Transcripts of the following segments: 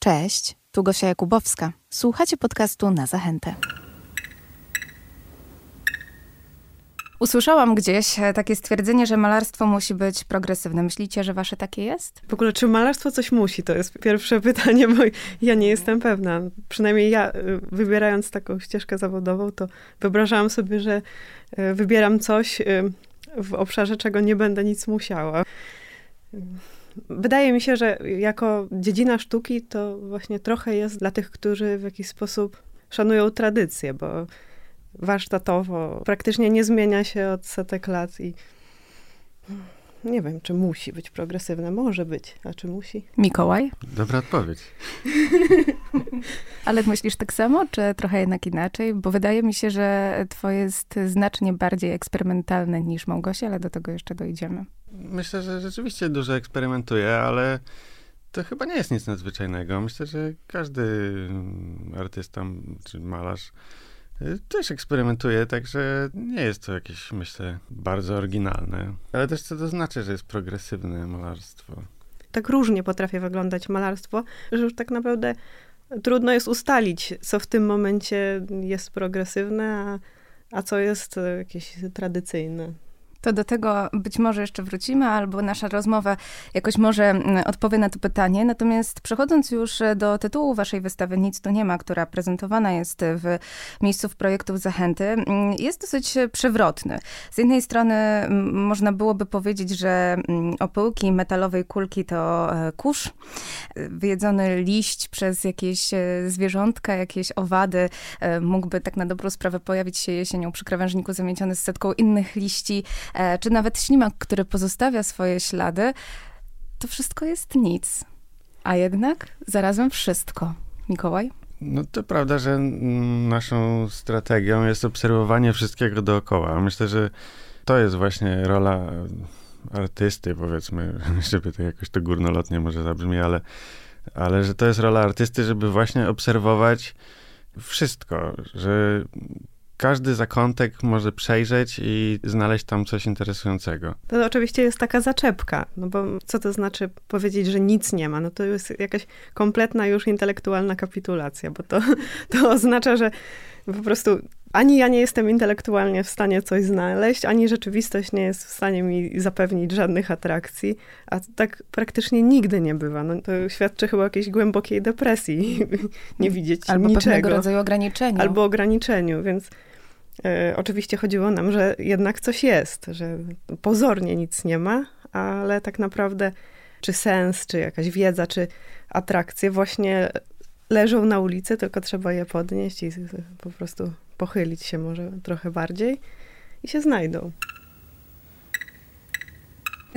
Cześć, tu Gosia Jakubowska. Słuchacie podcastu na zachętę. Usłyszałam gdzieś e, takie stwierdzenie, że malarstwo musi być progresywne. Myślicie, że wasze takie jest? W ogóle, czy malarstwo coś musi? To jest pierwsze pytanie, bo ja nie jestem pewna. Przynajmniej ja, y, wybierając taką ścieżkę zawodową, to wyobrażałam sobie, że y, wybieram coś y, w obszarze, czego nie będę nic musiała. Wydaje mi się, że jako dziedzina sztuki to właśnie trochę jest dla tych, którzy w jakiś sposób szanują tradycję, bo warsztatowo praktycznie nie zmienia się od setek lat i nie wiem, czy musi być progresywne. Może być, a czy musi? Mikołaj? Dobra odpowiedź. Ale myślisz tak samo, czy trochę jednak inaczej? Bo wydaje mi się, że twoje jest znacznie bardziej eksperymentalne niż Małgosia, ale do tego jeszcze dojdziemy. Myślę, że rzeczywiście dużo eksperymentuję, ale to chyba nie jest nic nadzwyczajnego. Myślę, że każdy artysta czy malarz też eksperymentuje, także nie jest to jakieś, myślę, bardzo oryginalne. Ale też co to znaczy, że jest progresywne malarstwo? Tak różnie potrafi wyglądać malarstwo, że już tak naprawdę trudno jest ustalić, co w tym momencie jest progresywne, a, a co jest jakieś tradycyjne. To do tego być może jeszcze wrócimy, albo nasza rozmowa jakoś może mm, odpowie na to pytanie. Natomiast przechodząc już do tytułu waszej wystawy Nic tu nie ma, która prezentowana jest w miejscu w projektów Zachęty, mm, jest dosyć przewrotny. Z jednej strony mm, można byłoby powiedzieć, że opyłki metalowej kulki to e, kurz, wyjedzony liść przez jakieś e, zwierzątka, jakieś owady, e, mógłby tak na dobrą sprawę pojawić się jesienią przy krawężniku zamieciony z setką innych liści, E, czy nawet ślimak, który pozostawia swoje ślady, to wszystko jest nic. A jednak zarazem wszystko. Mikołaj? No to prawda, że naszą strategią jest obserwowanie wszystkiego dookoła. Myślę, że to jest właśnie rola artysty, powiedzmy, żeby to jakoś to górnolotnie może zabrzmi, ale, ale że to jest rola artysty, żeby właśnie obserwować wszystko, że każdy zakątek może przejrzeć i znaleźć tam coś interesującego. To oczywiście jest taka zaczepka, no bo co to znaczy powiedzieć, że nic nie ma? No to jest jakaś kompletna już intelektualna kapitulacja, bo to, to oznacza, że po prostu ani ja nie jestem intelektualnie w stanie coś znaleźć, ani rzeczywistość nie jest w stanie mi zapewnić żadnych atrakcji, a tak praktycznie nigdy nie bywa. No, to świadczy chyba o jakiejś głębokiej depresji, nie widzieć Albo niczego. pewnego rodzaju ograniczeniu. Albo ograniczeniu, więc oczywiście chodziło nam, że jednak coś jest, że pozornie nic nie ma, ale tak naprawdę czy sens, czy jakaś wiedza, czy atrakcje właśnie leżą na ulicy, tylko trzeba je podnieść i po prostu pochylić się może trochę bardziej i się znajdą.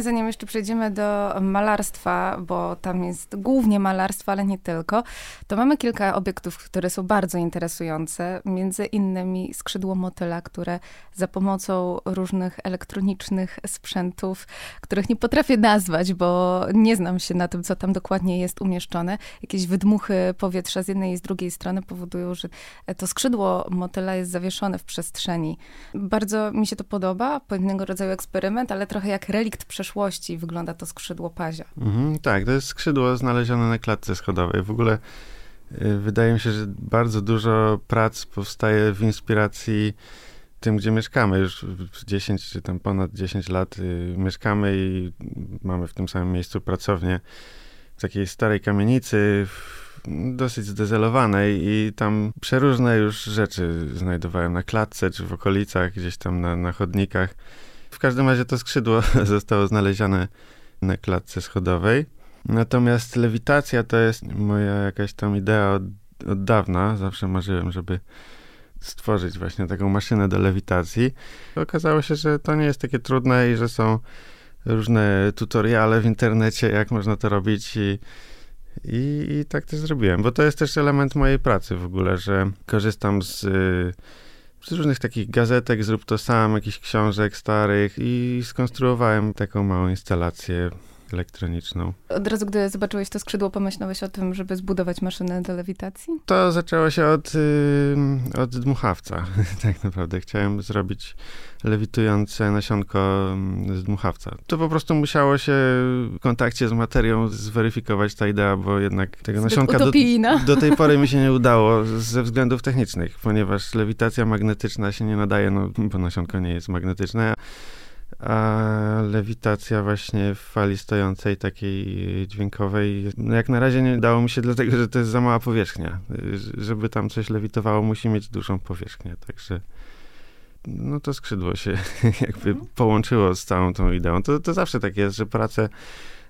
Zanim jeszcze przejdziemy do malarstwa, bo tam jest głównie malarstwo, ale nie tylko, to mamy kilka obiektów, które są bardzo interesujące. Między innymi skrzydło motyla, które za pomocą różnych elektronicznych sprzętów, których nie potrafię nazwać, bo nie znam się na tym, co tam dokładnie jest umieszczone, jakieś wydmuchy powietrza z jednej i z drugiej strony powodują, że to skrzydło motyla jest zawieszone w przestrzeni. Bardzo mi się to podoba, pewnego rodzaju eksperyment, ale trochę jak relikt przeszłości przeszłości wygląda to skrzydło pazia. Mhm, tak, to jest skrzydło znalezione na klatce schodowej. W ogóle y, wydaje mi się, że bardzo dużo prac powstaje w inspiracji tym, gdzie mieszkamy. Już 10 czy tam ponad 10 lat y, mieszkamy i mamy w tym samym miejscu pracownię w takiej starej kamienicy, dosyć zdezelowanej i tam przeróżne już rzeczy znajdowałem na klatce czy w okolicach, gdzieś tam na, na chodnikach. W każdym razie to skrzydło zostało znalezione na klatce schodowej. Natomiast lewitacja to jest moja jakaś tam idea od, od dawna. Zawsze marzyłem, żeby stworzyć właśnie taką maszynę do lewitacji. Okazało się, że to nie jest takie trudne i że są różne tutoriale w internecie, jak można to robić i, i, i tak też zrobiłem, bo to jest też element mojej pracy w ogóle, że korzystam z z różnych takich gazetek, zrób to sam, jakichś książek starych i skonstruowałem taką małą instalację elektroniczną. Od razu, gdy zobaczyłeś to skrzydło, pomyślałeś o tym, żeby zbudować maszynę do lewitacji? To zaczęło się od, od dmuchawca. tak naprawdę chciałem zrobić lewitujące nasionko z dmuchawca. To po prostu musiało się w kontakcie z materią zweryfikować ta idea, bo jednak tego Zbyt nasionka do, do, tej pory mi się nie udało ze względów technicznych, ponieważ lewitacja magnetyczna się nie nadaje, no, bo nasionko nie jest magnetyczne a lewitacja właśnie w fali stojącej, takiej dźwiękowej, no jak na razie nie dało mi się, dlatego że to jest za mała powierzchnia. Żeby tam coś lewitowało, musi mieć dużą powierzchnię, także no to skrzydło się jakby mhm. połączyło z całą tą ideą. To, to zawsze tak jest, że prace,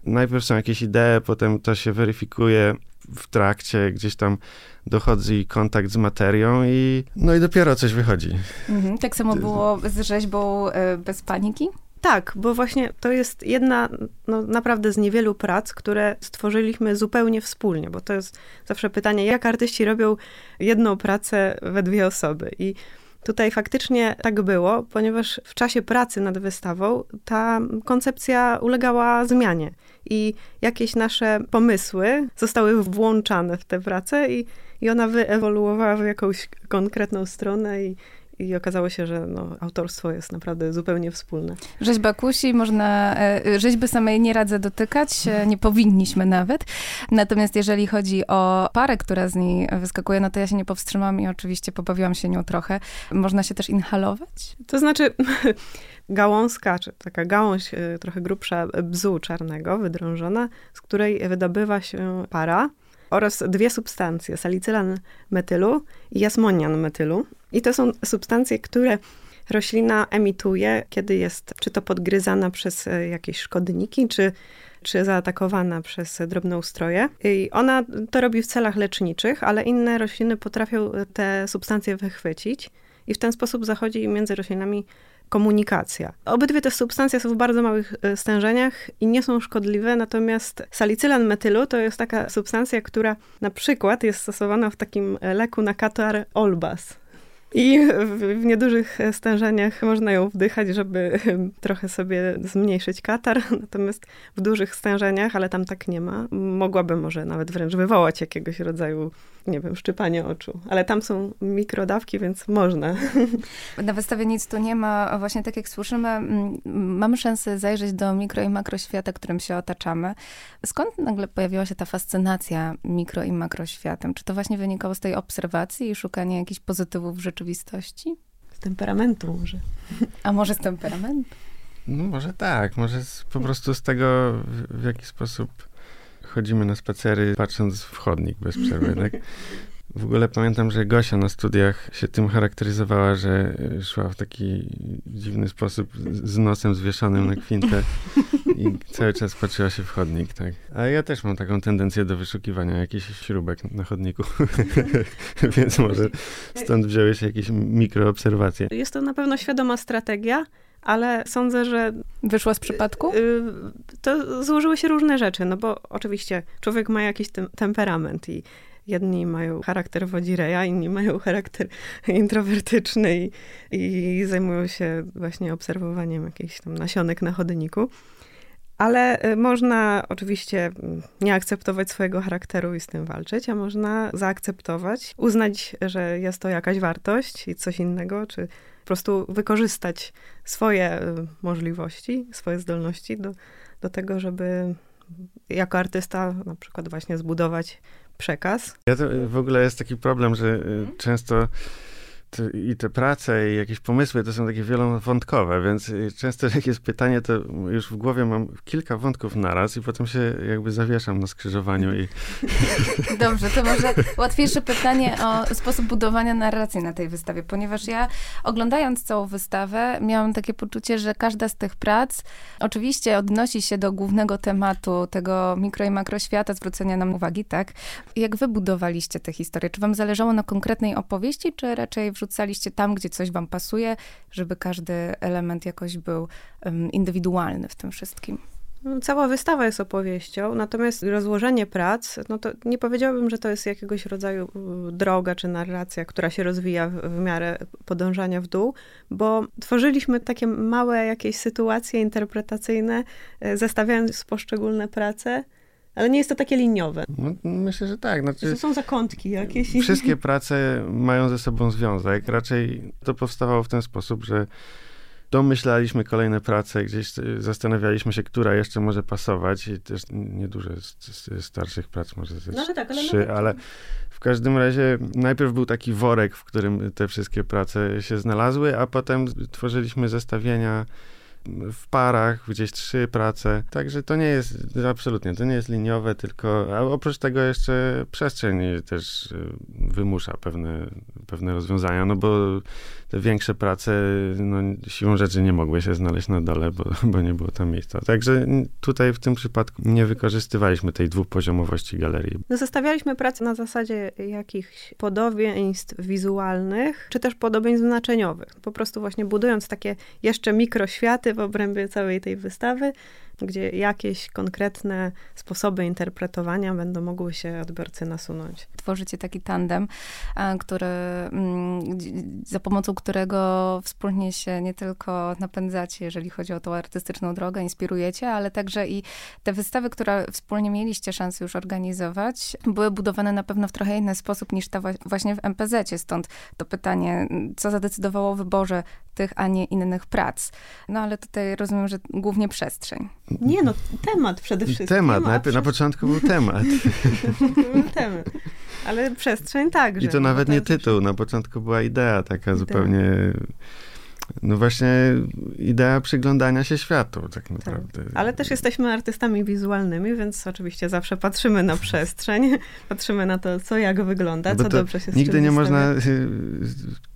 najpierw są jakieś idee, potem to się weryfikuje w trakcie, gdzieś tam dochodzi kontakt z materią i no i dopiero coś wychodzi. Mhm, tak samo było z rzeźbą e, bez paniki? Tak, bo właśnie to jest jedna no, naprawdę z niewielu prac, które stworzyliśmy zupełnie wspólnie, bo to jest zawsze pytanie, jak artyści robią jedną pracę we dwie osoby. I Tutaj faktycznie tak było, ponieważ w czasie pracy nad wystawą ta koncepcja ulegała zmianie i jakieś nasze pomysły zostały włączane w tę pracę i, i ona wyewoluowała w jakąś konkretną stronę i, i okazało się, że no, autorstwo jest naprawdę zupełnie wspólne. Rzeźba kusi, można, e, rzeźby samej nie radzę dotykać, e, nie powinniśmy nawet. Natomiast jeżeli chodzi o parę, która z niej wyskakuje, no to ja się nie powstrzymam i oczywiście pobawiłam się nią trochę. Można się też inhalować? To znaczy... gałązka, czy taka gałąź e, trochę grubsza bzu czarnego, wydrążona, z której wydobywa się para oraz dwie substancje, salicylan metylu i jasmonian metylu. I to są substancje, które roślina emituje, kiedy jest czy to podgryzana przez e, jakieś szkodniki, czy, czy zaatakowana przez drobnoustroje. I ona to robi w celach leczniczych, ale inne rośliny potrafią te substancje wychwycić i w ten sposób zachodzi między roślinami komunikacja. Obydwie te substancje są w bardzo małych e, stężeniach i nie są szkodliwe, natomiast salicylan metylu to jest taka substancja, która na przykład jest stosowana w takim leku na katar olbas. I w, niedużych stężeniach można ją wdychać, żeby trochę sobie zmniejszyć katar. Natomiast w dużych stężeniach, ale tam tak nie ma, mogłaby może nawet wręcz wywołać jakiegoś rodzaju, nie wiem, szczypanie oczu. Ale tam są mikrodawki, więc można. Na wystawie nic tu nie ma. Właśnie tak jak słyszymy, mamy szansę zajrzeć do mikro i makroświata, którym się otaczamy. Skąd nagle pojawiła się ta fascynacja mikro i makroświatem? Czy to właśnie wynikało z tej obserwacji i szukania jakichś pozytywów w rzeczywistości? Z temperamentu może. A może z temperamentu? No może tak, może z, po prostu z tego, w, w jaki sposób chodzimy na spacery, patrząc w chodnik bez przerwy, tak? W ogóle pamiętam, że Gosia na studiach się tym charakteryzowała, że szła w taki dziwny sposób z nosem zwieszonym na kwintę i cały czas patrzyła się w chodnik, tak. A ja też mam taką tendencję do wyszukiwania jakichś śrubek na chodniku, więc może stąd wzięły się jakieś mikroobserwacje. Jest to na pewno świadoma strategia, ale sądzę, że. Wyszła z przypadku? Y, to złożyły się różne rzeczy, no bo oczywiście człowiek ma jakiś tem temperament i jedni mają charakter wodzireja, inni mają charakter introwertyczny i, i zajmują się właśnie obserwowaniem jakichś tam nasionek na chodniku. Ale y, można oczywiście nie akceptować swojego charakteru i z tym walczyć, a można zaakceptować, uznać, że jest to jakaś wartość i coś innego, czy prostu wykorzystać swoje y, możliwości, swoje zdolności do, do tego, żeby jako artysta na przykład właśnie zbudować przekaz. Ja to w ogóle jest taki problem, że y, mhm. często i te prace i jakieś pomysły to są takie wielowątkowe, więc y, często jak jest pytanie, to już w głowie mam kilka wątków naraz i potem się jakby zawieszam na skrzyżowaniu i... Dobrze, to może łatwiejsze pytanie o sposób budowania narracji na tej wystawie, ponieważ ja oglądając całą wystawę miałam takie poczucie, że każda z tych prac oczywiście odnosi się do głównego tematu tego mikro i makroświata, zwrócenia nam uwagi, tak? Jak wy budowaliście tę historię? Czy wam zależało na konkretnej opowieści, czy raczej wrzucaliście tam, gdzie coś wam pasuje, żeby każdy element jakoś był indywidualny w tym wszystkim? No, cała wystawa jest opowieścią, natomiast rozłożenie prac, no to nie powiedziałabym, że to jest jakiegoś rodzaju droga czy narracja, która się rozwija w, w miarę podążania w dół, bo tworzyliśmy takie małe jakieś sytuacje interpretacyjne, y, zestawiając poszczególne prace. Ale nie jest to takie liniowe. No, myślę, że tak. Znaczy, to są zakątki jakieś. Wszystkie prace mają ze sobą związek. Raczej to powstawało w ten sposób, że domyślaliśmy kolejne prace, gdzieś zastanawialiśmy się, która jeszcze może pasować i też niedużo jest starszych prac, może ze no, tak, ale trzy, no, ale w każdym razie najpierw był taki worek, w którym te wszystkie prace się znalazły, a potem tworzyliśmy zestawienia w parach, gdzieś trzy prace. Także to nie jest, absolutnie, to nie jest liniowe, tylko, a oprócz tego jeszcze przestrzeń też y, wymusza pewne, pewne rozwiązania, no bo te większe prace, no siłą rzeczy nie mogły się znaleźć na dole, bo, bo nie było tam miejsca. Także tutaj w tym przypadku nie wykorzystywaliśmy tej dwupoziomowości galerii. No, zestawialiśmy pracę na zasadzie jakichś podobieństw wizualnych, czy też podobieństw znaczeniowych. Po prostu właśnie budując takie jeszcze mikroświaty, w obrębie całej tej wystawy gdzie jakieś konkretne sposoby interpretowania będą mogły się odbiorcy nasunąć. Tworzycie taki tandem, który, mm, za pomocą którego wspólnie się nie tylko napędzacie, jeżeli chodzi o tą artystyczną drogę, inspirujecie, ale także i te wystawy, które wspólnie mieliście szansę już organizować, były budowane na pewno w trochę inny sposób niż ta właśnie w MPZ-cie. Stąd to pytanie, co zadecydowało o wyborze tych, a nie innych prac. No ale tutaj rozumiem, że głównie przestrzeń. Nie no, temat przede wszystkim. Temat, najpierw na początku był temat. był temat. Ale przestrzeń także. I to nawet nie tytuł, na początku była idea taka idea. zupełnie... No właśnie idea przyglądania się światu, tak, tak. naprawdę. Tak. Ale też jesteśmy artystami wizualnymi, więc oczywiście zawsze patrzymy na przestrzeń, patrzymy na to, co jak wygląda, co dobrze się Nigdy nie można y,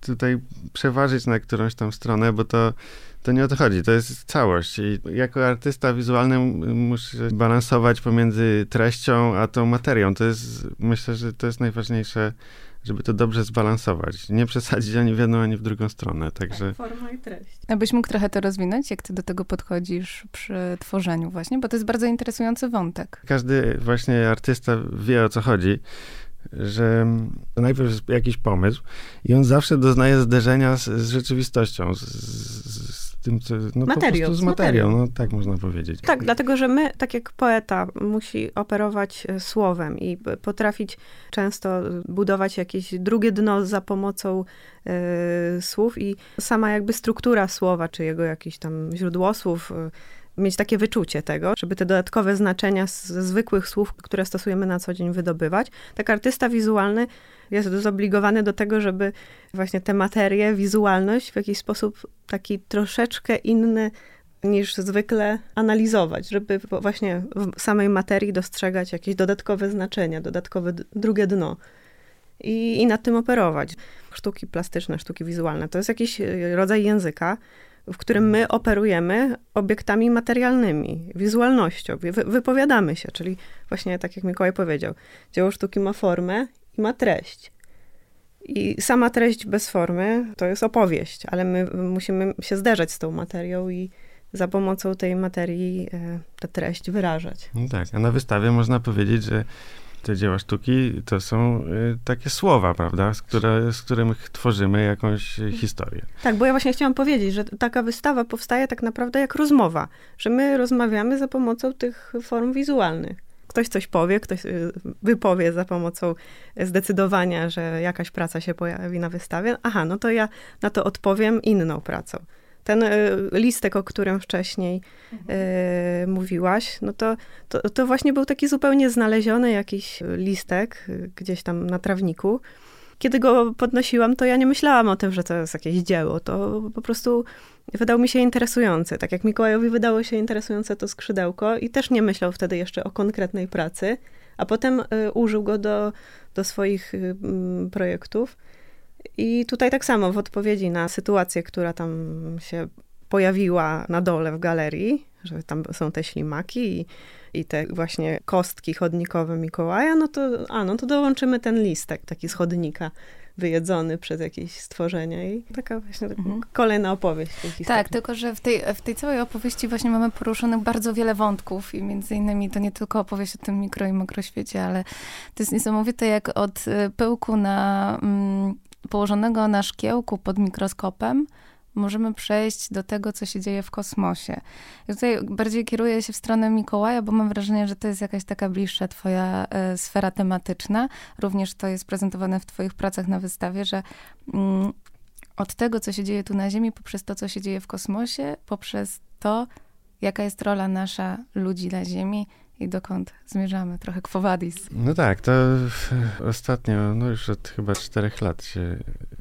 tutaj przeważyć na którąś tam stronę, bo to to nie o to chodzi, to jest całość. I jako artysta wizualny muszę balansować pomiędzy treścią a tą materią. To jest, myślę, że to jest najważniejsze, żeby to dobrze zbalansować. Nie przesadzić ani w jedną, ani w drugą stronę. Także... Tak, forma i treść. Abyś mógł trochę to rozwinąć, jak ty do tego podchodzisz przy tworzeniu właśnie, bo to jest bardzo interesujący wątek. Każdy właśnie artysta wie, o co chodzi że najpierw jest jakiś pomysł i on zawsze doznaje zderzenia z, z rzeczywistością, z, z, tym, co, no materiał, z materią, no tak można powiedzieć. Tak, dlatego, że my, tak jak poeta, musi operować e, słowem i potrafić często budować jakieś drugie dno za pomocą y, słów i sama jakby struktura słowa, czy jego jakiś tam źródłosłów, y, mieć takie wyczucie tego, żeby te dodatkowe znaczenia ze zwykłych słów, które stosujemy na co dzień, wydobywać. Tak artysta wizualny jest zobligowany do tego, żeby właśnie tę materię, wizualność w jakiś sposób taki troszeczkę inny niż zwykle analizować, żeby właśnie w samej materii dostrzegać jakieś dodatkowe znaczenia, dodatkowe drugie dno. I, i nad tym operować. Sztuki plastyczne, sztuki wizualne to jest jakiś e, rodzaj języka, w którym my operujemy obiektami materialnymi, wizualnością, wy, wypowiadamy się, czyli właśnie tak jak Mikołaj powiedział, dzieło sztuki ma formę i ma treść. I sama treść bez formy to jest opowieść, ale my musimy się zderzać z tą materią i za pomocą tej materii e, tę treść wyrażać. No tak, a na wystawie można powiedzieć, że te dzieła sztuki to są y, takie słowa, prawda, z, które, z których tworzymy jakąś historię. Tak, bo ja właśnie chciałam powiedzieć, że taka wystawa powstaje tak naprawdę jak rozmowa, że my rozmawiamy za pomocą tych form wizualnych. Ktoś coś powie, ktoś y, wypowie za pomocą zdecydowania, że jakaś praca się pojawi na wystawie. Aha, no to ja na to odpowiem inną pracą. Ten e, listek, o którym wcześniej mhm. e, mówiłaś, no to, to, to właśnie był taki zupełnie znaleziony jakiś listek e, gdzieś tam na trawniku. Kiedy go podnosiłam, to ja nie myślałam o tym, że to jest jakieś dzieło. To po prostu wydał mi się interesujący. Tak jak Mikołajowi wydało się interesujące to skrzydełko i też nie myślał wtedy jeszcze o konkretnej pracy, a potem y, użył go do, do swoich y, projektów. I tutaj tak samo w odpowiedzi na sytuację, która tam się pojawiła na dole w galerii, że tam są te ślimaki i, i te właśnie kostki chodnikowe Mikołaja, no to, a, no to dołączymy ten listek taki z chodnika wyjedzony przez jakieś stworzenia i taka właśnie mhm. kolejna opowieść. Tak, tylko że w tej, w tej całej opowieści właśnie mamy poruszonych bardzo wiele wątków i między innymi to nie tylko opowieść o tym mikro i makroświecie, ale to jest niesamowite, jak od y, pyłku na, mm, położonego na szkiełku pod mikroskopem możemy przejść do tego, co się dzieje w kosmosie. I tutaj bardziej kieruję się w stronę Mikołaja, bo mam wrażenie, że to jest jakaś taka bliższa twoja e, sfera tematyczna. Również to jest prezentowane w twoich pracach na wystawie, że mm, od tego, co się dzieje tu na Ziemi, poprzez to, co się dzieje w kosmosie, poprzez to, jaka jest rola nasza ludzi na Ziemi i dokąd zmierzamy, trochę kwowadis. No tak, to ostatnio, no już od chyba czterech lat się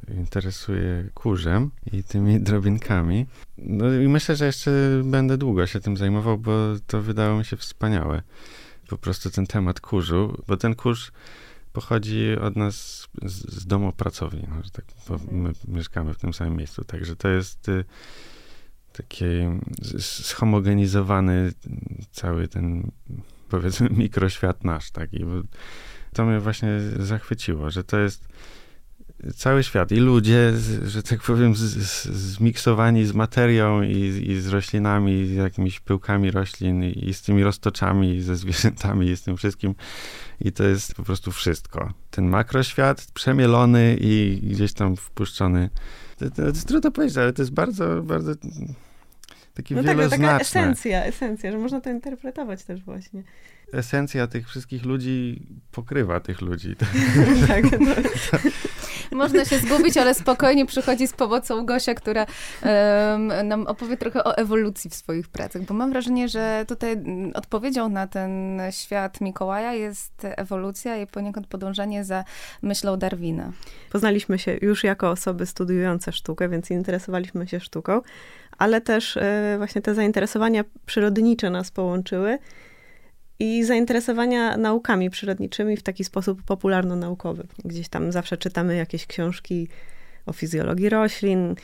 interesuję kurzem i tymi drobinkami. No i myślę, że jeszcze będę długo się tym zajmował, bo to wydało mi się wspaniałe. Po prostu ten temat kurzu, bo ten kurz pochodzi od nas z, z domu pracowni, no, tak, my mieszkamy w tym samym miejscu, także to jest y, taki zhomogenizowany cały ten, powiedzmy, mikroświat nasz, taki. To mnie właśnie zachwyciło, że to jest cały świat i ludzie, że tak powiem, z, z, zmiksowani z materią i, i, z roślinami, z jakimiś pyłkami roślin i, i z tymi roztoczami, ze zwierzętami i z tym wszystkim. I to jest po prostu wszystko. Ten makroświat przemielony i gdzieś tam wpuszczony. To, to, to jest trudno powiedzieć, ale to jest bardzo, bardzo taki no wieloznaczne. Tak, taka esencja, esencja, że można to interpretować też właśnie. Esencja tych wszystkich ludzi pokrywa tych ludzi. tak, no. Można się zgubić, ale spokojnie przychodzi z pomocą Gosia, która um, nam opowie trochę o ewolucji w swoich pracach, bo mam wrażenie, że tutaj odpowiedzią na ten świat Mikołaja jest ewolucja i poniekąd podążanie za myślą Darwina. Poznaliśmy się już jako osoby studiujące sztukę, więc interesowaliśmy się sztuką, ale też e, właśnie te zainteresowania przyrodnicze nas połączyły i zainteresowania naukami przyrodniczymi w taki sposób popularno-naukowy. Gdzieś tam zawsze czytamy jakieś książki o fizjologii roślin,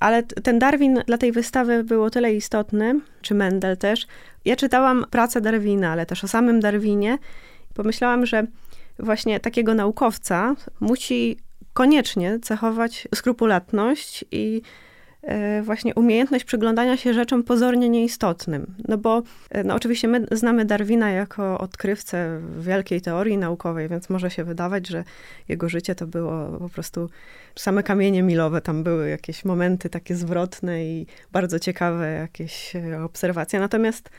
ale ten Darwin dla tej wystawy był o tyle istotny, czy Mendel też. Ja czytałam pracę Darwina, ale też o samym Darwinie. Pomyślałam, że właśnie takiego naukowca musi koniecznie cechować skrupulatność i właśnie umiejętność przyglądania się rzeczom pozornie nieistotnym. No bo e, no oczywiście my znamy Darwina jako odkrywcę wielkiej teorii naukowej, więc może się wydawać, że jego życie to było po prostu same kamienie milowe, tam były jakieś momenty takie zwrotne i bardzo ciekawe jakieś e, obserwacje. Natomiast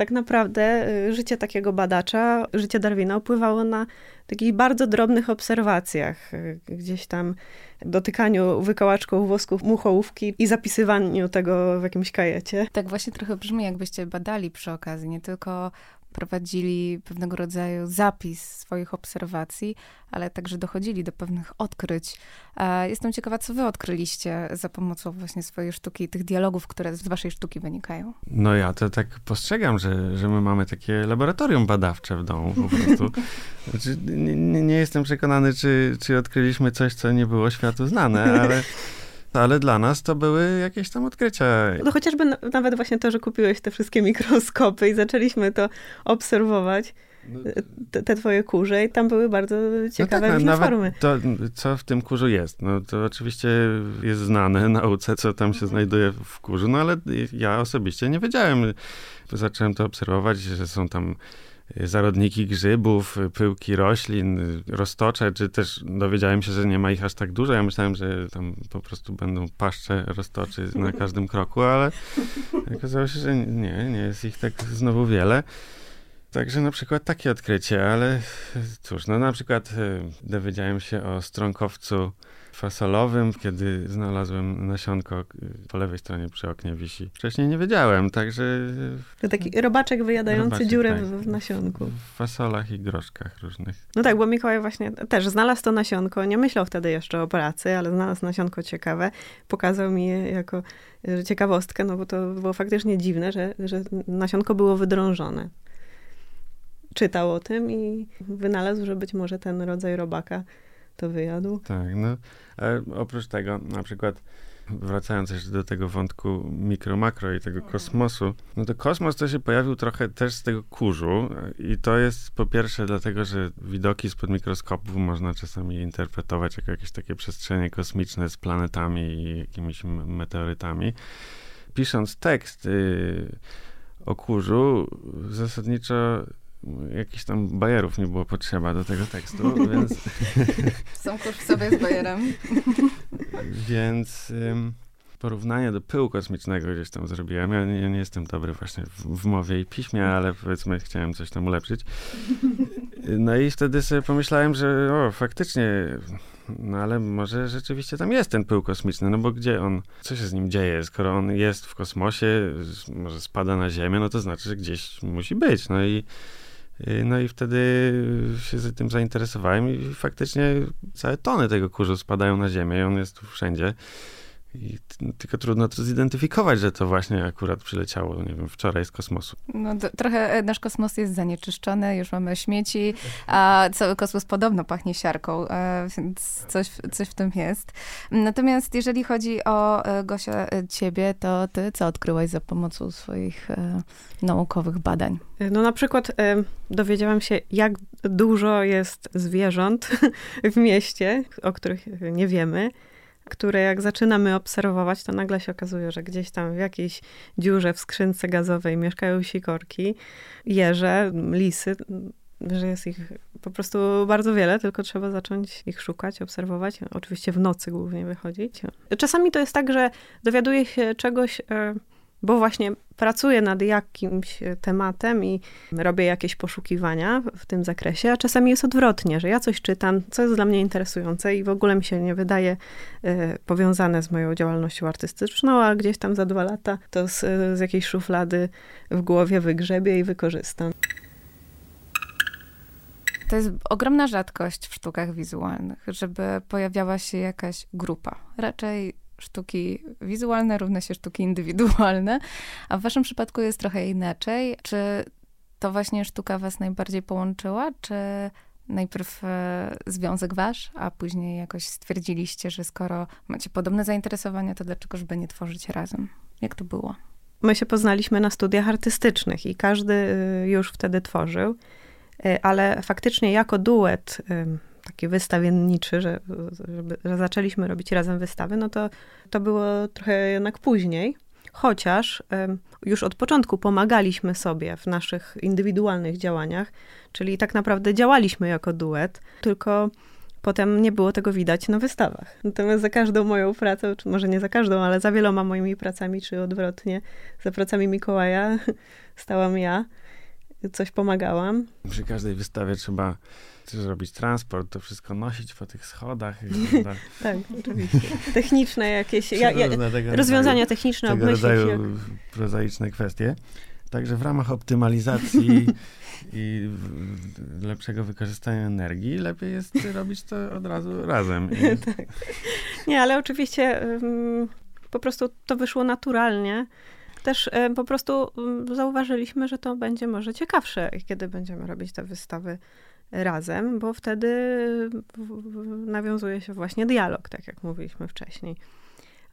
tak naprawdę życie takiego badacza, życie Darwina opływało na takich bardzo drobnych obserwacjach, gdzieś tam dotykaniu wykałaczką wosków muchołówki i zapisywaniu tego w jakimś kajecie. Tak właśnie trochę brzmi, jakbyście badali przy okazji, nie tylko prowadzili pewnego rodzaju zapis swoich obserwacji, ale także dochodzili do pewnych odkryć. Jestem ciekawa, co wy odkryliście za pomocą właśnie swojej sztuki i tych dialogów, które z waszej sztuki wynikają. No ja to tak postrzegam, że, że my mamy takie laboratorium badawcze w domu po prostu. Znaczy, nie, nie, jestem przekonany, czy, czy odkryliśmy coś, co nie było światu znane, ale ale dla nas to były jakieś tam odkrycia. No chociażby nawet właśnie to, że kupiłeś te wszystkie mikroskopy i zaczęliśmy to obserwować. No te, te, twoje kurze i tam były bardzo ciekawe no tak, no, formy. To, co w tym kurzu jest, no to oczywiście jest znane nauce, co tam się znajduje w kurzu, no ale ja osobiście nie wiedziałem. Zacząłem to obserwować, że są tam zarodniki grzybów, pyłki roślin, roztocze, czy też dowiedziałem się, że nie ma ich aż tak dużo. Ja myślałem, że tam po prostu będą paszcze roztoczy na każdym kroku, ale okazało się, że nie, nie jest ich tak znowu wiele. Także na przykład takie odkrycie, ale cóż, no na przykład e, dowiedziałem się o strąkowcu fasolowym, kiedy znalazłem nasionko po lewej stronie przy oknie wisi. Wcześniej nie wiedziałem, także... To taki robaczek wyjadający robaczek, dziurę tak, w, nasionku. W fasolach i groszkach różnych. No tak, bo Mikołaj właśnie też znalazł to nasionko, nie myślał wtedy jeszcze o pracy, ale znalazł nasionko ciekawe, pokazał mi je jako ciekawostkę, no bo to było faktycznie dziwne, że, że nasionko było wydrążone czytał o tym i wynalazł, że być może ten rodzaj robaka to wyjadł. Tak, no. oprócz tego, na przykład wracając jeszcze do tego wątku mikro-makro i tego kosmosu, no to kosmos to się pojawił trochę też z tego kurzu i to jest po pierwsze dlatego, że widoki spod mikroskopu można czasami interpretować jako jakieś takie przestrzenie kosmiczne z planetami i jakimiś meteorytami. Pisząc tekst y, o kurzu, zasadniczo jakichś tam bajerów nie było potrzeba do tego tekstu, więc... Są sobie z bajerem. więc ym, porównanie do pyłu kosmicznego gdzieś tam zrobiłem. Ja nie, ja nie jestem dobry właśnie w, w, mowie i piśmie, ale powiedzmy chciałem coś tam ulepszyć. No i wtedy sobie pomyślałem, że o, faktycznie, no ale może rzeczywiście tam jest ten pył kosmiczny, no bo gdzie on, co się z nim dzieje? Skoro on jest w kosmosie, może spada na Ziemię, no to znaczy, że gdzieś musi być. No i no i wtedy się tym zainteresowałem i faktycznie całe tony tego kurzu spadają na ziemię i on jest tu wszędzie. I tylko trudno to zidentyfikować, że to właśnie akurat przyleciało, nie wiem, wczoraj z kosmosu. No, to, trochę e, nasz kosmos jest zanieczyszczony, już mamy śmieci, a cały kosmos podobno pachnie siarką, e, więc coś, coś w tym jest. Natomiast jeżeli chodzi o e, Gosia, ciebie, to ty co odkryłaś za pomocą swoich naukowych badań? No na przykład dowiedziałam się, jak dużo jest zwierząt w mieście, o których nie wiemy które jak zaczynamy obserwować, to nagle się okazuje, że gdzieś tam w jakiejś dziurze w skrzynce gazowej mieszkają sikorki, jeże, lisy, że jest ich po prostu bardzo wiele, tylko trzeba zacząć ich szukać, obserwować. Oczywiście w nocy głównie wychodzić. Czasami to jest tak, że dowiaduje się czegoś e, bo właśnie pracuję nad jakimś e, tematem i robię jakieś poszukiwania w tym zakresie, a czasami jest odwrotnie, że ja coś czytam, co jest dla mnie interesujące i w ogóle mi się nie wydaje y, powiązane z moją działalnością artystyczną, a gdzieś tam za dwa lata to z, z jakiejś szuflady w głowie wygrzebię i wykorzystam. To jest ogromna rzadkość w sztukach wizualnych, żeby pojawiała się jakaś grupa. Raczej sztuki wizualne równa się sztuki indywidualne, a w waszym przypadku jest trochę inaczej. Czy to właśnie sztuka was najbardziej połączyła, czy najpierw e, związek wasz, a później jakoś stwierdziliście, że skoro macie podobne zainteresowania, to dlaczegoż by nie tworzyć razem? Jak to było? My się poznaliśmy na studiach artystycznych i każdy y, już wtedy tworzył, y, ale faktycznie jako duet taki wystawienniczy, że, żeby, że zaczęliśmy robić razem wystawy, no to to było trochę jednak później. Chociaż już od początku pomagaliśmy sobie w naszych indywidualnych działaniach, czyli tak naprawdę działaliśmy jako duet, tylko potem nie było tego widać na wystawach. Natomiast za każdą moją pracę, czy może nie za każdą, ale za wieloma moimi pracami, czy odwrotnie, za pracami Mikołaja stałam ja, coś pomagałam. Przy każdej wystawie trzeba zrobić transport, to wszystko nosić po tych schodach. tak, oczywiście. Techniczne jakieś, ja, ja, rozwiązania techniczne, tego rodzaju jak... prozaiczne kwestie. Także w ramach optymalizacji i lepszego wykorzystania energii, lepiej jest robić to od razu razem. I... tak. Nie, ale oczywiście um, po prostu to wyszło naturalnie. Też um, po prostu um, zauważyliśmy, że to będzie może ciekawsze, kiedy będziemy robić te wystawy razem, bo wtedy nawiązuje się właśnie dialog, tak jak mówiliśmy wcześniej.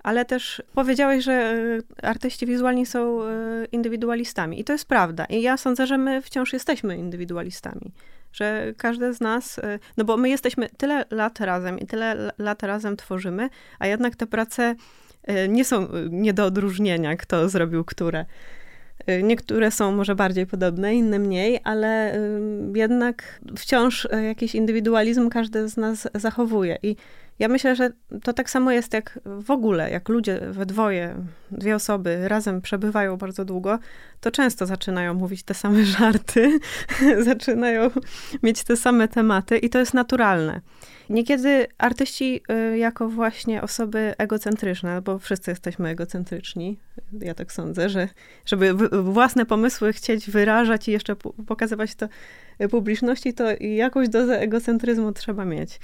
Ale też powiedziałeś, że e, artyści wizualni są e, indywidualistami. I to jest prawda. I ja sądzę, że my wciąż jesteśmy indywidualistami. Że każdy z nas, e, no bo my jesteśmy tyle lat razem i tyle lat razem tworzymy, a jednak te prace nie są nie do odróżnienia, kto zrobił które. Y, niektóre są może bardziej podobne, inne mniej, ale jednak wciąż y, jakiś indywidualizm każdy z nas zachowuje. I ja myślę, że to tak samo jest jak w ogóle, jak ludzie we dwoje, dwie osoby razem przebywają bardzo długo, to często zaczynają mówić te same żarty, zaczynają mieć te same tematy i to jest naturalne. Niekiedy artyści y, jako właśnie osoby egocentryczne, bo wszyscy jesteśmy egocentryczni, ja tak sądzę, że żeby własne pomysły chcieć wyrażać i jeszcze pokazywać to publiczności, to jakąś dozę egocentryzmu trzeba mieć.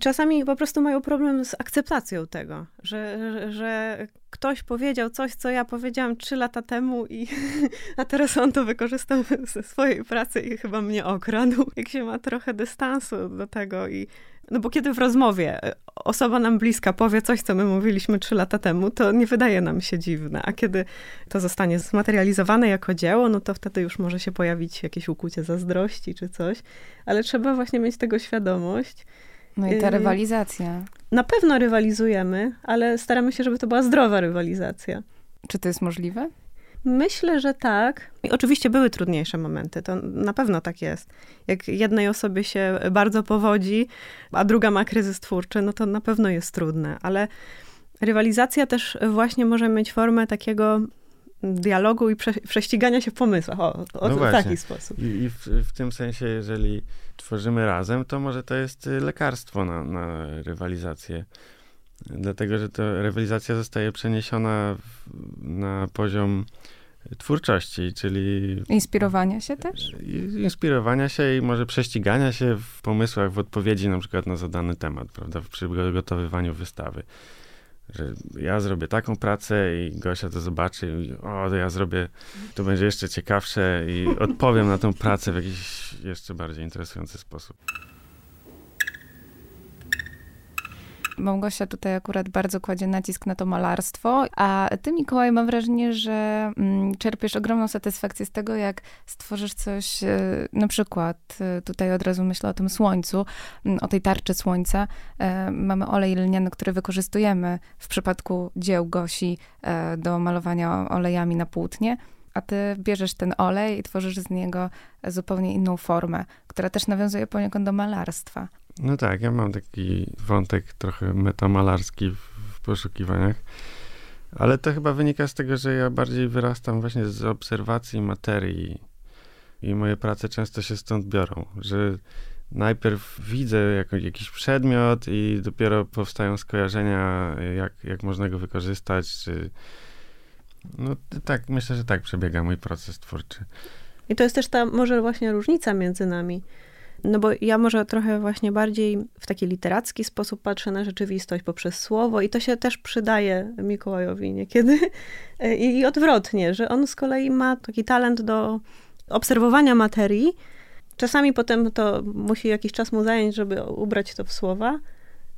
Czasami po prostu mają problem z akceptacją tego, że, że, że ktoś powiedział coś, co ja powiedziałam trzy lata temu i a teraz on to wykorzystał ze swojej pracy i chyba mnie okradł. Jak się ma trochę dystansu do tego i no bo kiedy w rozmowie e, osoba nam bliska powie coś, co my mówiliśmy trzy lata temu, to nie wydaje nam się dziwne. A kiedy to zostanie zmaterializowane jako dzieło, no to wtedy już może się pojawić jakieś ukłucie zazdrości czy coś. Ale trzeba właśnie mieć tego świadomość. No i ta y, rywalizacja. Na pewno rywalizujemy, ale staramy się, żeby to była zdrowa rywalizacja. Czy to jest możliwe? Myślę, że tak. I oczywiście były trudniejsze momenty, to na pewno tak jest. Jak jednej osobie się bardzo powodzi, a druga ma kryzys twórczy, no to na pewno jest trudne, ale rywalizacja też właśnie może mieć formę takiego dialogu i prze, prześcigania się w pomysłach. O, o no w taki sposób. I, i w, w, tym sensie, jeżeli tworzymy razem, to może to jest lekarstwo na, na rywalizację. Dlatego, że ta rywalizacja zostaje przeniesiona w, na poziom twórczości, czyli... Inspirowania się też? Inspirowania się i może prześcigania się w pomysłach, w odpowiedzi na przykład na zadany temat, prawda, w przygotowywaniu wystawy. Że ja zrobię taką pracę i Gosia to zobaczy i o, to ja zrobię, to będzie jeszcze ciekawsze i odpowiem na tą pracę w jakiś jeszcze bardziej interesujący sposób. Małgosia tutaj akurat bardzo kładzie nacisk na to malarstwo, a ty, Mikołaj, mam wrażenie, że mm, czerpiesz ogromną satysfakcję z tego, jak stworzysz coś, e, na przykład, e, tutaj od razu myślę o tym słońcu, o tej tarczy słońca. E, mamy olej lniany, który wykorzystujemy w przypadku dzieł Gosi do malowania olejami na płótnie a ty bierzesz ten olej i tworzysz z niego zupełnie inną formę, która też nawiązuje poniekąd do malarstwa. No tak, ja mam taki wątek trochę metamalarski w, poszukiwaniach, ale to chyba wynika z tego, że ja bardziej wyrastam właśnie z obserwacji materii i moje prace często się stąd biorą, że najpierw widzę jakiś przedmiot i dopiero powstają skojarzenia, jak, jak można go wykorzystać, czy... No tak, myślę, że tak przebiega mój proces twórczy. I to jest też ta może właśnie różnica między nami, no bo ja może trochę właśnie bardziej w taki literacki sposób patrzę na rzeczywistość poprzez słowo i to się też przydaje Mikołajowi niekiedy. I odwrotnie, że on z kolei ma taki talent do obserwowania materii. Czasami potem to musi jakiś czas mu zająć, żeby ubrać to w słowa,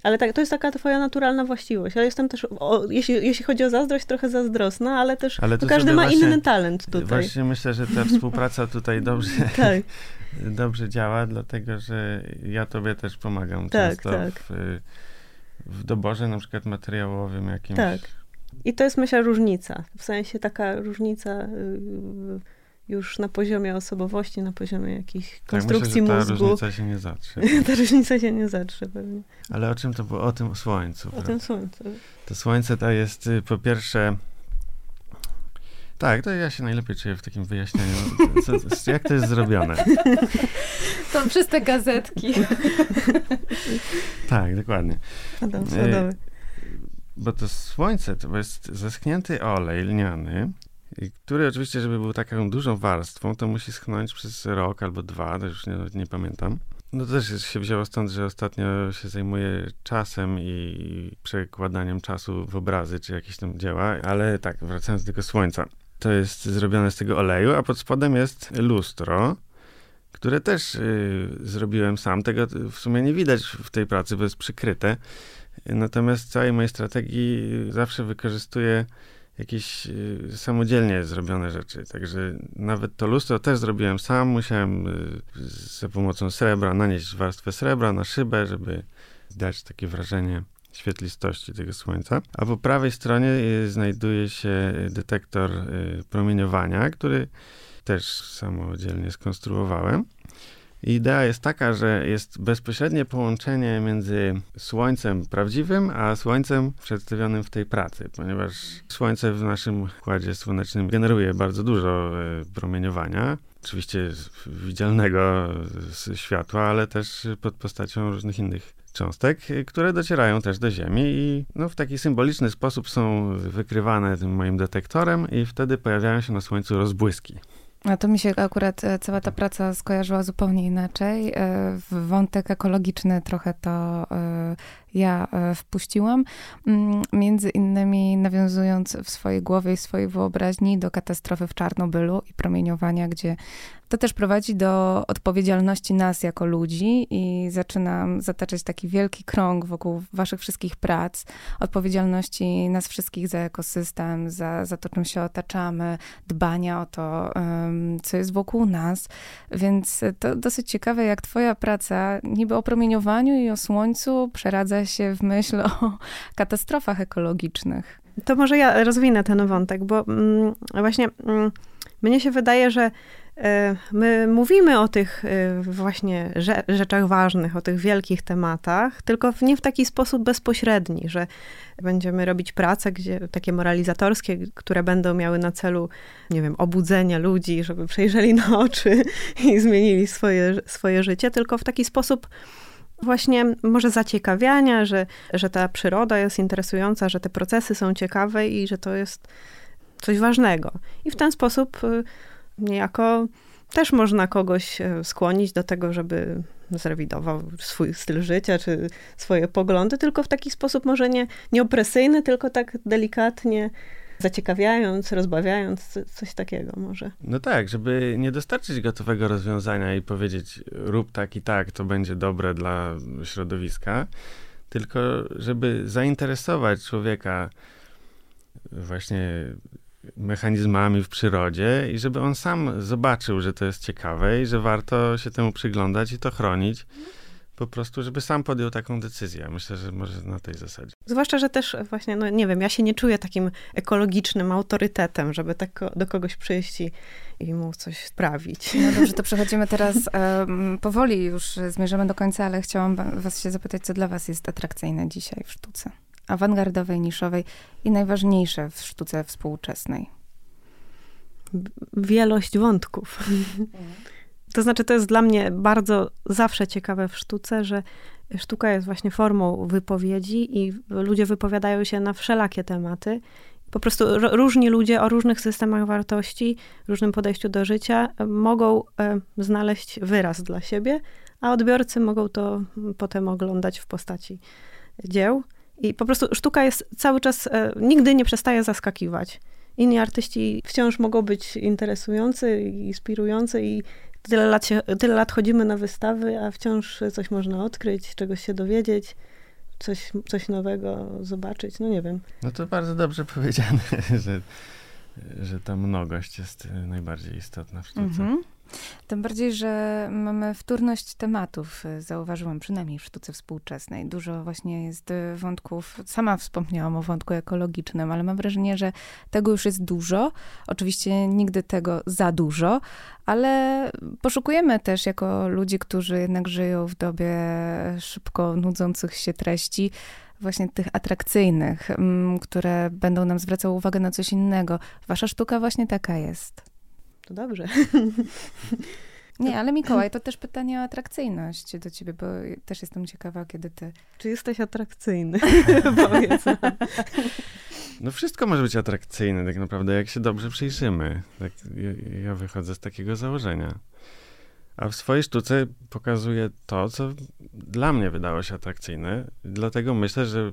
ale tak, to jest taka twoja naturalna właściwość. Ja jestem też, o, jeśli, jeśli chodzi o zazdrość, trochę zazdrosna, ale też ale każdy ma właśnie, inny talent tutaj. Właśnie myślę, że ta współpraca tutaj dobrze, tak. Dobrze działa, dlatego że ja tobie też pomagam tak, często tak. W, w doborze na przykład materiałowym jakimś. Tak. I to jest myślę różnica. W sensie taka różnica y, już na poziomie osobowości, na poziomie jakichś konstrukcji tak, myślę, ta mózgu. różnica się nie zatrze. ta różnica się nie zatrze pewnie. Ale o czym to było? O tym słońcu. O prawda? tym słońcu. To słońce to jest y, po pierwsze tak, to ja się najlepiej czuję w takim wyjaśnieniu. Co, jak to jest zrobione? To przez te gazetki. tak, dokładnie. Adam Sadowy. Bo to słońce to jest zeschnięty olej lniany, który oczywiście, żeby był taką dużą warstwą, to musi schnąć przez rok albo dwa, to już nie, nie pamiętam. No to też się wzięło stąd, że ostatnio się zajmuję czasem i przekładaniem czasu w obrazy, czy jakieś tam dzieła, ale tak, wracając do tego słońca to jest zrobione z tego oleju, a pod spodem jest lustro, które też y, zrobiłem sam. Tego w sumie nie widać w tej pracy, bo jest przykryte. Natomiast w całej mojej strategii zawsze wykorzystuję jakieś y, samodzielnie zrobione rzeczy. Także nawet to lustro też zrobiłem sam. Musiałem y, za pomocą srebra nanieść warstwę srebra na szybę, żeby dać takie wrażenie świetlistości tego słońca. A po prawej stronie y, znajduje się detektor y, promieniowania, który też samodzielnie skonstruowałem. Idea jest taka, że jest bezpośrednie połączenie między Słońcem prawdziwym, a Słońcem przedstawionym w tej pracy, ponieważ Słońce w naszym układzie słonecznym generuje bardzo dużo y, promieniowania. Oczywiście widzialnego światła, ale też pod postacią różnych innych cząstek, które docierają też do Ziemi i no, w taki symboliczny sposób są wykrywane tym moim detektorem i wtedy pojawiają się na Słońcu rozbłyski. A to mi się akurat e, cała ta praca skojarzyła zupełnie inaczej. E, wątek ekologiczny trochę to e, ja wpuściłam, mm, między innymi nawiązując w swojej głowie i swojej wyobraźni do katastrofy w Czarnobylu i promieniowania, gdzie to też prowadzi do odpowiedzialności nas jako ludzi i zaczynam zataczać taki wielki krąg wokół waszych wszystkich prac, odpowiedzialności nas wszystkich za ekosystem, za, za to, czym się otaczamy, dbania o to, co jest wokół nas. Więc to dosyć ciekawe, jak twoja praca niby o promieniowaniu i o słońcu przeradza się w myśl o katastrofach ekologicznych. To może ja rozwinę ten wątek, bo mm, właśnie mm, mnie się wydaje, że E, my mówimy o tych e, właśnie rzeczach ważnych, o tych wielkich tematach, tylko nie w taki sposób bezpośredni, że będziemy robić prace gdzie, takie moralizatorskie, które będą miały na celu, nie wiem, obudzenie ludzi, żeby przejrzeli na oczy i zmienili swoje, swoje życie, tylko w taki sposób właśnie może zaciekawiania, że, że ta przyroda jest interesująca, że te procesy są ciekawe i że to jest coś ważnego. I w ten sposób y, niejako też można kogoś e, skłonić do tego, żeby zrewidował swój styl życia czy swoje poglądy, tylko w taki sposób może nie, nie opresyjny, tylko tak delikatnie zaciekawiając, rozbawiając, coś takiego może. No tak, żeby nie dostarczyć gotowego rozwiązania i powiedzieć rób tak i tak, to będzie dobre dla środowiska, tylko żeby zainteresować człowieka właśnie mechanizmami w przyrodzie i żeby on sam zobaczył, że to jest ciekawe i że warto się temu przyglądać i to chronić. Po prostu, żeby sam podjął taką decyzję. Myślę, że może na tej zasadzie. Zwłaszcza, że też właśnie, no nie wiem, ja się nie czuję takim ekologicznym autorytetem, żeby tak do kogoś przyjść i, i mu coś sprawić. No dobrze, to przechodzimy teraz um, powoli, już zmierzamy do końca, ale chciałam was się zapytać, co dla was jest atrakcyjne dzisiaj w sztuce? awangardowej, niszowej i najważniejsze w sztuce współczesnej? Wielość wątków. To znaczy, to jest dla mnie bardzo zawsze ciekawe w sztuce, że sztuka jest właśnie formą wypowiedzi i ludzie wypowiadają się na wszelakie tematy. Po prostu różni ludzie o różnych systemach wartości, różnym podejściu do życia mogą e, znaleźć wyraz dla siebie, a odbiorcy mogą to potem oglądać w postaci dzieł. I po prostu sztuka jest cały czas, e, nigdy nie przestaje zaskakiwać. Inni artyści wciąż mogą być interesujący, inspirujący i tyle lat, się, tyle lat chodzimy na wystawy, a wciąż coś można odkryć, czegoś się dowiedzieć, coś, coś nowego zobaczyć. No nie wiem. No to bardzo dobrze powiedziane, że, że ta mnogość jest najbardziej istotna w sztuce. Mhm. Tym bardziej, że mamy wtórność tematów, y, zauważyłam, przynajmniej w sztuce współczesnej. Dużo właśnie jest y, wątków, sama wspomniałam o wątku ekologicznym, ale mam wrażenie, że tego już jest dużo. Oczywiście nigdy tego za dużo, ale poszukujemy też jako ludzi, którzy jednak żyją w dobie szybko nudzących się treści, właśnie tych atrakcyjnych, które będą nam zwracały uwagę na coś innego. Wasza sztuka właśnie taka jest to dobrze. Nie, ale Mikołaj, to też pytanie o atrakcyjność do ciebie, bo też jestem ciekawa, kiedy ty... Czy jesteś atrakcyjny? No wszystko może być atrakcyjne tak naprawdę, jak się dobrze przyjrzymy. Tak, ja, ja wychodzę z takiego założenia. A w swojej sztuce pokazuję to, co dla mnie wydało się atrakcyjne. Dlatego myślę, że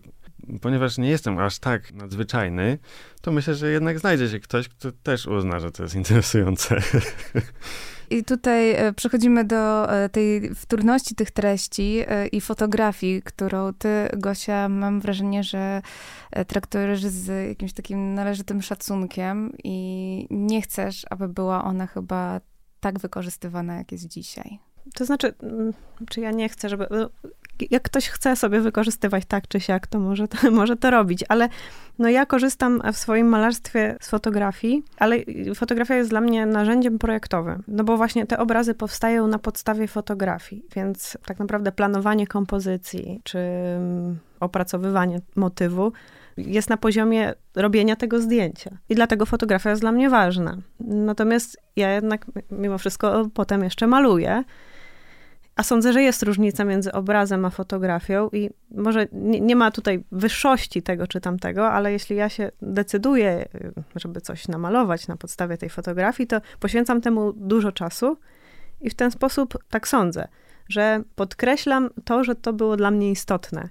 ponieważ nie jestem aż tak nadzwyczajny, to myślę, że jednak znajdzie się ktoś, kto też uzna, że to jest interesujące. I tutaj e, przechodzimy do e, tej wtórności tych treści e, i fotografii, którą ty, Gosia, mam wrażenie, że traktujesz z jakimś takim należytym szacunkiem i nie chcesz, aby była ona chyba tak wykorzystywana, jak jest dzisiaj. To znaczy, mm, czy ja nie chcę, żeby. No, jak ktoś chce sobie wykorzystywać tak czy siak, to może to, może to robić, ale no ja korzystam w swoim malarstwie z fotografii, ale fotografia jest dla mnie narzędziem projektowym, no bo właśnie te obrazy powstają na podstawie fotografii, więc tak naprawdę planowanie kompozycji czy mm, opracowywanie motywu jest na poziomie robienia tego zdjęcia. I dlatego fotografia jest dla mnie ważna. Natomiast ja jednak mimo wszystko potem jeszcze maluję. A sądzę, że jest różnica między obrazem a fotografią i może nie, nie, ma tutaj wyższości tego czy tamtego, ale jeśli ja się decyduję, żeby coś namalować na podstawie tej fotografii, to poświęcam temu dużo czasu i w ten sposób tak sądzę, że podkreślam to, że to było dla mnie istotne.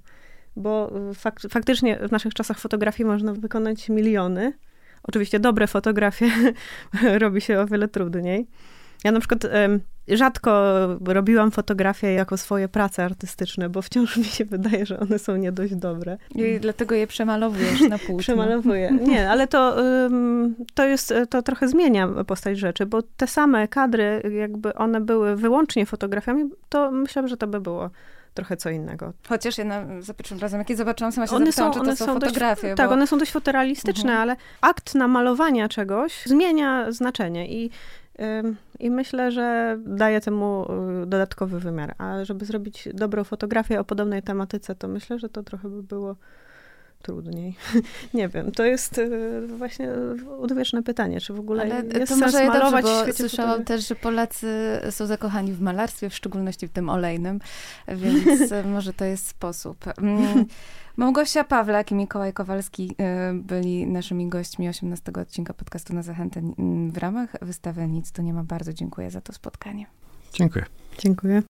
Bo fak faktycznie w naszych czasach fotografii można wykonać miliony. Oczywiście dobre fotografie robi się o wiele trudniej. Ja na przykład rzadko robiłam fotografie jako swoje prace artystyczne, bo wciąż mi się wydaje, że one są nie dość dobre. I dlatego je przemalowujesz na płótno. Przemalowuję. Nie, ale to, to jest, to trochę zmienia postać rzeczy, bo te same kadry, jakby one były wyłącznie fotografiami, to myślę, że to by było trochę co innego. Chociaż ja na, za pierwszym razem, jak je zobaczyłam, sama się one są, czy to one są, fotografie. Dość, bo... Tak, one są dość fotorealistyczne, mhm. ale akt namalowania czegoś zmienia znaczenie i i myślę, że daje temu y, dodatkowy wymiar. A żeby zrobić dobrą fotografię o podobnej tematyce, to myślę, że to trochę by było trudniej. Nie wiem, to jest y, właśnie odwieczne pytanie, czy w ogóle Ale jest to sens może malować dobrze, bo słyszałam też, że Polacy są zakochani w malarstwie, w szczególności w tym olejnym, więc może to jest sposób. Mm, Małgosia Pawlak i Mikołaj Kowalski y, byli naszymi gośćmi 18 odcinka podcastu na zachętę w ramach wystawy Nic tu nie ma. Bardzo dziękuję za to spotkanie. Dziękuję. Dziękuję.